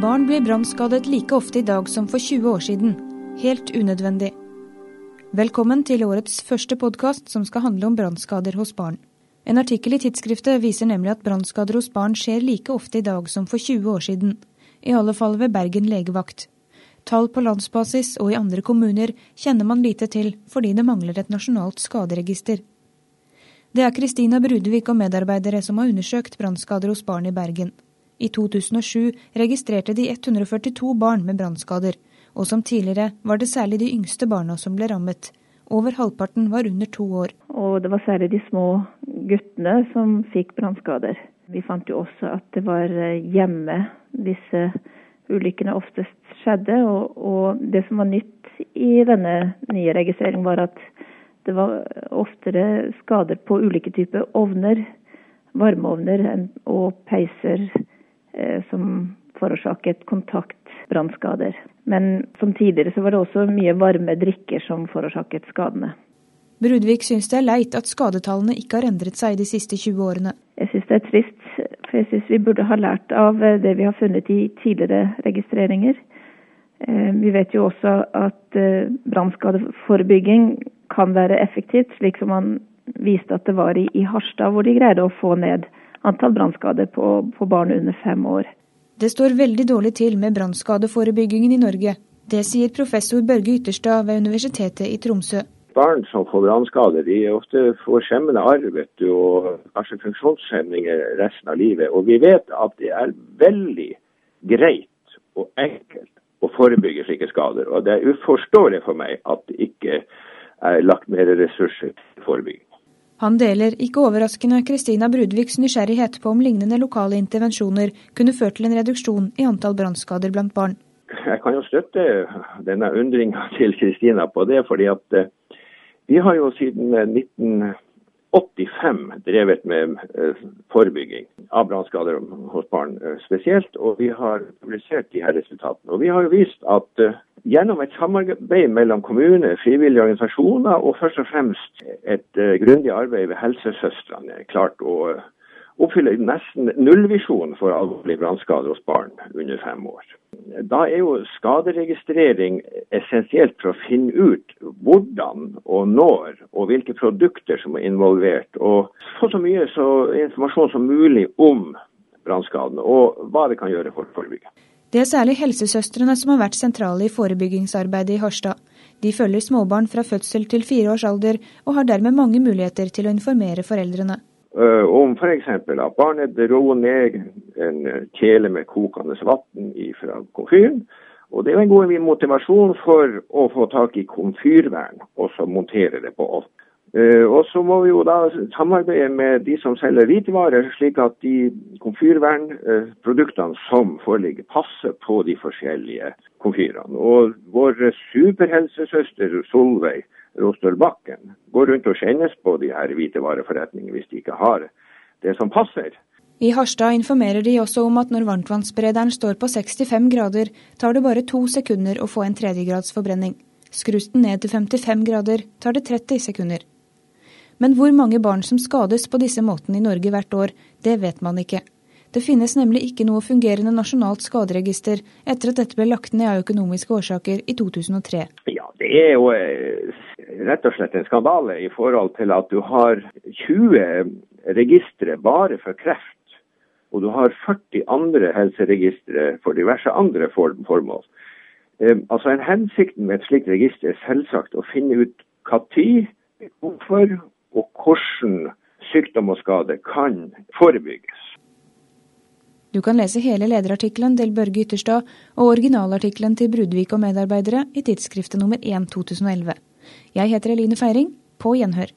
Barn blir brannskadet like ofte i dag som for 20 år siden. Helt unødvendig. Velkommen til årets første podkast som skal handle om brannskader hos barn. En artikkel i tidsskriftet viser nemlig at brannskader hos barn skjer like ofte i dag som for 20 år siden. I alle fall ved Bergen legevakt. Tall på landsbasis og i andre kommuner kjenner man lite til fordi det mangler et nasjonalt skaderegister. Det er Kristina Brudvik og medarbeidere som har undersøkt brannskader hos barn i Bergen. I 2007 registrerte de 142 barn med brannskader, og som tidligere var det særlig de yngste barna som ble rammet. Over halvparten var under to år. Og det var særlig de små guttene som fikk brannskader. Vi fant jo også at det var eh, hjemme disse ulykkene oftest skjedde. Og, og det som var nytt i denne nye registreringen, var at det var oftere skader på ulike typer ovner, varmeovner og peiser som forårsaket kontaktbrannskader. Men som tidligere så var det også mye varme drikker som forårsaket skadene. Brudvik syns det er leit at skadetallene ikke har endret seg de siste 20 årene. Jeg syns det er trist, for jeg syns vi burde ha lært av eh, det vi har funnet i tidligere registreringer. Eh, vi vet jo også at brannskadeforebygging kan være effektivt, slik som man viste at det var i Harstad, hvor de greide å få ned antall brannskader på, på barn under fem år. Det står veldig dårlig til med brannskadeforebyggingen i Norge. Det sier professor Børge Ytterstad ved Universitetet i Tromsø. Barn som får brannskader, de ofte får skjemmende arv og kanskje funksjonshemninger resten av livet. Og vi vet at det er veldig greit og enkelt å forebygge slike skader. Og det er uforståelig for meg at det ikke er lagt mer ressurser til forebygging. Han deler, ikke overraskende, Kristina Brudviks nysgjerrighet på om lignende lokale intervensjoner kunne ført til en reduksjon i antall brannskader blant barn. Jeg kan jo støtte denne undringa til Kristina på det, fordi at eh, vi har jo siden 1985 drevet med eh, forebygging av brannskader hos barn eh, spesielt, og vi har publisert de her resultatene. Og Vi har jo vist at gjennom et samarbeid mellom kommune, frivillige organisasjoner og først og fremst et uh, grundig arbeid ved helsesøstrene klart å uh, oppfylle nesten nullvisjonen for alvorlige brannskader hos barn under fem år. Da er jo skaderegistrering essensielt for å finne ut hvordan og når og hvilke produkter som er involvert, og få så mye så informasjon som mulig om brannskadene og hva det kan gjøre for å forebygge. Det er særlig helsesøstrene som har vært sentrale i forebyggingsarbeidet i Harstad. De følger småbarn fra fødsel til fire års alder, og har dermed mange muligheter til å informere foreldrene. Uh, om f.eks. at barnet dro ned en kjele med kokende vann fra komfyren. Og Det er en god motivasjon for å få tak i komfyrvern og så montere det på ovnen. Uh, og så må vi jo da samarbeide med de som selger hvitevarer, slik at de komfyrvernproduktene som foreligger, passer på de forskjellige komfyrene. Og vår superhelsesøster Solveig Rostølbakken går rundt og kjennes på de her hvitevareforretningene hvis de ikke har det som passer. I Harstad informerer de også om at når varmtvannsberederen står på 65 grader, tar det bare to sekunder å få en tredjegrads forbrenning. Skrus den ned til 55 grader, tar det 30 sekunder. Men hvor mange barn som skades på disse måtene i Norge hvert år, det vet man ikke. Det finnes nemlig ikke noe fungerende nasjonalt skaderegister etter at dette ble lagt ned av økonomiske årsaker i 2003. Ja, Det er jo eh, rett og slett en skandale i forhold til at du har 20 registre bare for kreft. Og du har 40 andre helseregistre for diverse andre formål. Eh, altså en Hensikten med et slikt register er selvsagt å finne ut når, hvorfor og hvordan sykdom og skade kan forebygges. Du kan lese hele lederartikkelen til Børge Ytterstad og originalartikkelen til Brudvik og medarbeidere i tidsskriftet nummer 1 2011. Jeg heter Eline Feiring. På gjenhør.